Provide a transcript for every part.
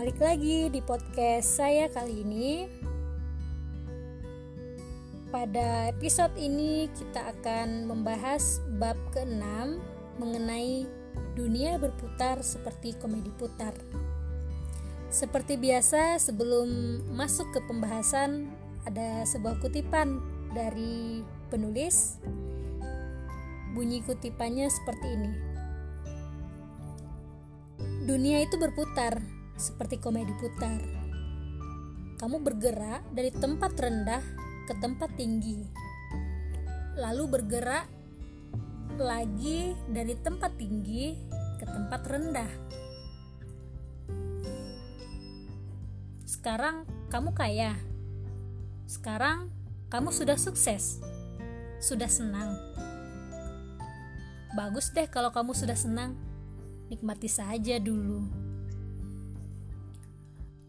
balik lagi di podcast saya kali ini. Pada episode ini kita akan membahas bab ke-6 mengenai dunia berputar seperti komedi putar. Seperti biasa, sebelum masuk ke pembahasan, ada sebuah kutipan dari penulis. Bunyi kutipannya seperti ini. Dunia itu berputar seperti komedi putar. Kamu bergerak dari tempat rendah ke tempat tinggi, lalu bergerak lagi dari tempat tinggi ke tempat rendah. Sekarang kamu kaya. Sekarang kamu sudah sukses. Sudah senang. Bagus deh kalau kamu sudah senang nikmati saja dulu.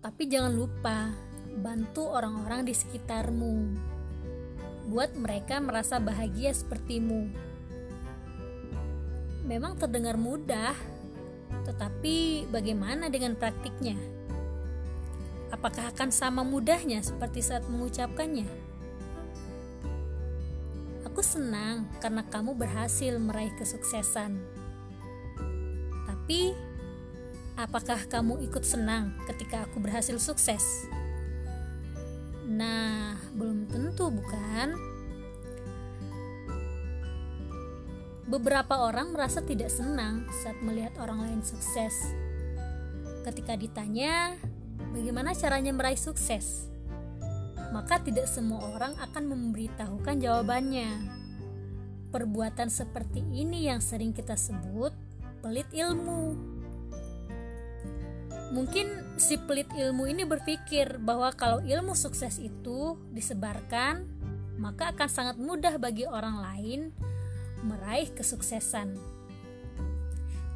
Tapi jangan lupa bantu orang-orang di sekitarmu. Buat mereka merasa bahagia sepertimu. Memang terdengar mudah, tetapi bagaimana dengan praktiknya? Apakah akan sama mudahnya seperti saat mengucapkannya? Aku senang karena kamu berhasil meraih kesuksesan tapi, apakah kamu ikut senang ketika aku berhasil sukses? Nah, belum tentu, bukan? Beberapa orang merasa tidak senang saat melihat orang lain sukses. Ketika ditanya, bagaimana caranya meraih sukses? Maka tidak semua orang akan memberitahukan jawabannya. Perbuatan seperti ini yang sering kita sebut pelit ilmu. Mungkin si pelit ilmu ini berpikir bahwa kalau ilmu sukses itu disebarkan, maka akan sangat mudah bagi orang lain meraih kesuksesan.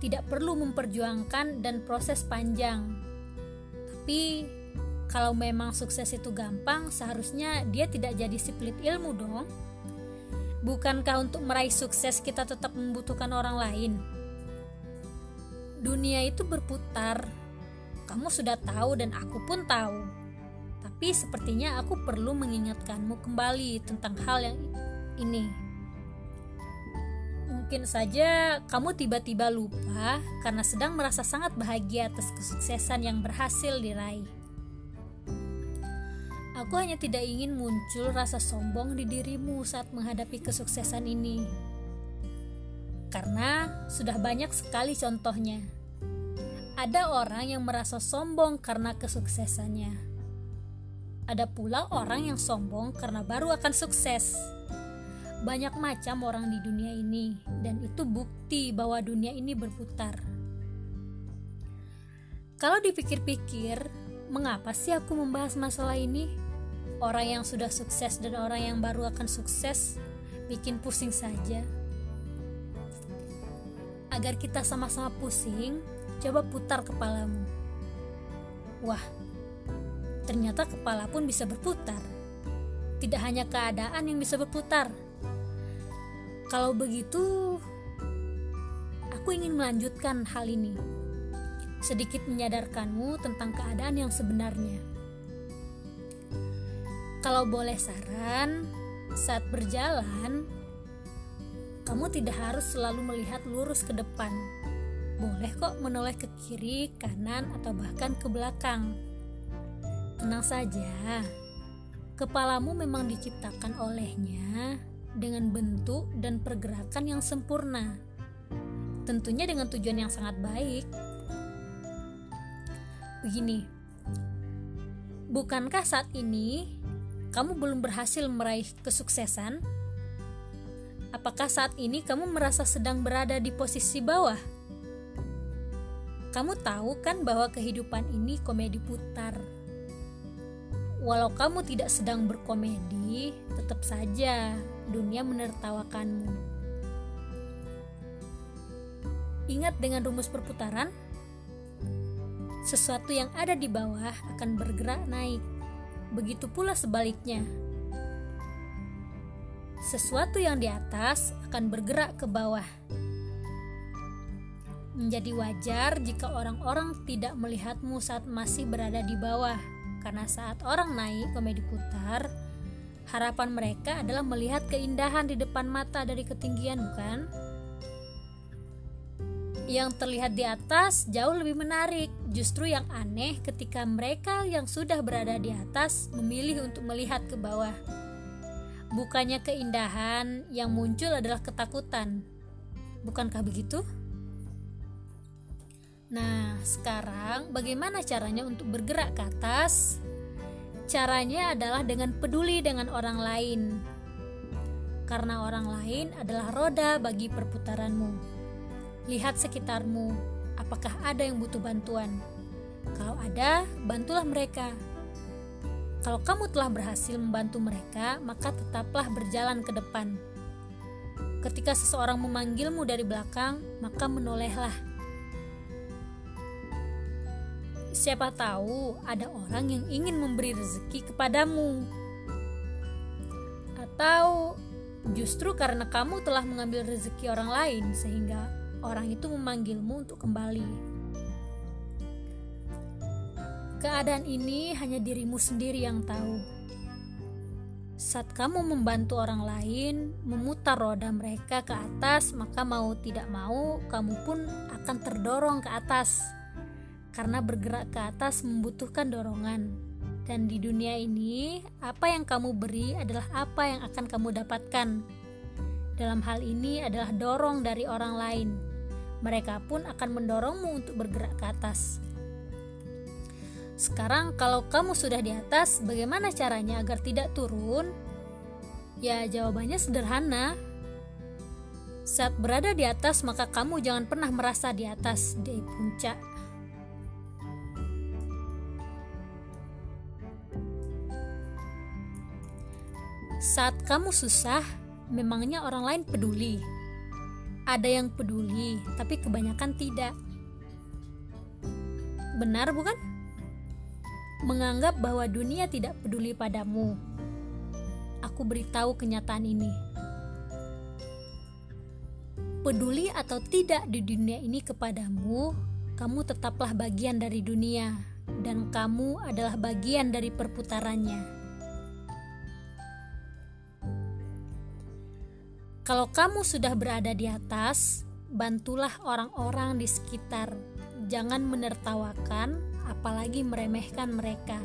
Tidak perlu memperjuangkan dan proses panjang. Tapi kalau memang sukses itu gampang, seharusnya dia tidak jadi si pelit ilmu dong. Bukankah untuk meraih sukses kita tetap membutuhkan orang lain? Dunia itu berputar. Kamu sudah tahu dan aku pun tahu. Tapi sepertinya aku perlu mengingatkanmu kembali tentang hal yang ini. Mungkin saja kamu tiba-tiba lupa karena sedang merasa sangat bahagia atas kesuksesan yang berhasil diraih. Aku hanya tidak ingin muncul rasa sombong di dirimu saat menghadapi kesuksesan ini karena sudah banyak sekali contohnya. Ada orang yang merasa sombong karena kesuksesannya. Ada pula orang yang sombong karena baru akan sukses. Banyak macam orang di dunia ini, dan itu bukti bahwa dunia ini berputar. Kalau dipikir-pikir, mengapa sih aku membahas masalah ini? Orang yang sudah sukses dan orang yang baru akan sukses bikin pusing saja agar kita sama-sama pusing, coba putar kepalamu. Wah, ternyata kepala pun bisa berputar. Tidak hanya keadaan yang bisa berputar. Kalau begitu, aku ingin melanjutkan hal ini. Sedikit menyadarkanmu tentang keadaan yang sebenarnya. Kalau boleh saran, saat berjalan, kamu tidak harus selalu melihat lurus ke depan. Boleh kok menoleh ke kiri, kanan, atau bahkan ke belakang. Tenang saja, kepalamu memang diciptakan olehnya dengan bentuk dan pergerakan yang sempurna. Tentunya dengan tujuan yang sangat baik. Begini, bukankah saat ini kamu belum berhasil meraih kesuksesan? Apakah saat ini kamu merasa sedang berada di posisi bawah? Kamu tahu kan bahwa kehidupan ini komedi putar. Walau kamu tidak sedang berkomedi, tetap saja dunia menertawakanmu. Ingat dengan rumus perputaran, sesuatu yang ada di bawah akan bergerak naik. Begitu pula sebaliknya, sesuatu yang di atas akan bergerak ke bawah. Menjadi wajar jika orang-orang tidak melihatmu saat masih berada di bawah, karena saat orang naik komedi putar, harapan mereka adalah melihat keindahan di depan mata dari ketinggian, bukan? Yang terlihat di atas jauh lebih menarik. Justru yang aneh ketika mereka yang sudah berada di atas memilih untuk melihat ke bawah. Bukannya keindahan yang muncul adalah ketakutan. Bukankah begitu? Nah, sekarang bagaimana caranya untuk bergerak ke atas? Caranya adalah dengan peduli dengan orang lain. Karena orang lain adalah roda bagi perputaranmu. Lihat sekitarmu, apakah ada yang butuh bantuan? Kalau ada, bantulah mereka. Kalau kamu telah berhasil membantu mereka, maka tetaplah berjalan ke depan. Ketika seseorang memanggilmu dari belakang, maka menolehlah Siapa tahu ada orang yang ingin memberi rezeki kepadamu, atau justru karena kamu telah mengambil rezeki orang lain, sehingga orang itu memanggilmu untuk kembali. Keadaan ini hanya dirimu sendiri yang tahu. Saat kamu membantu orang lain memutar roda mereka ke atas, maka mau tidak mau kamu pun akan terdorong ke atas karena bergerak ke atas membutuhkan dorongan. Dan di dunia ini, apa yang kamu beri adalah apa yang akan kamu dapatkan. Dalam hal ini adalah dorong dari orang lain. Mereka pun akan mendorongmu untuk bergerak ke atas. Sekarang, kalau kamu sudah di atas, bagaimana caranya agar tidak turun? Ya, jawabannya sederhana. Saat berada di atas, maka kamu jangan pernah merasa di atas, di puncak Saat kamu susah, memangnya orang lain peduli. Ada yang peduli, tapi kebanyakan tidak. Benar, bukan? Menganggap bahwa dunia tidak peduli padamu. Aku beritahu kenyataan ini. Peduli atau tidak di dunia ini kepadamu, kamu tetaplah bagian dari dunia, dan kamu adalah bagian dari perputarannya. Kalau kamu sudah berada di atas, bantulah orang-orang di sekitar. Jangan menertawakan, apalagi meremehkan mereka.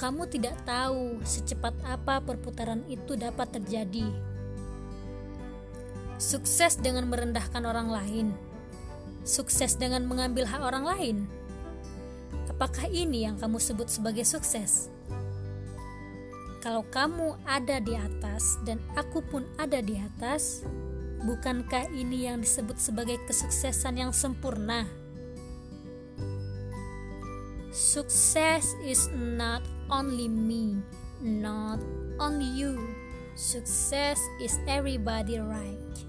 Kamu tidak tahu secepat apa perputaran itu dapat terjadi. Sukses dengan merendahkan orang lain, sukses dengan mengambil hak orang lain. Apakah ini yang kamu sebut sebagai sukses? Kalau kamu ada di atas dan aku pun ada di atas, bukankah ini yang disebut sebagai kesuksesan yang sempurna? Sukses is not only me, not only you. Success is everybody right.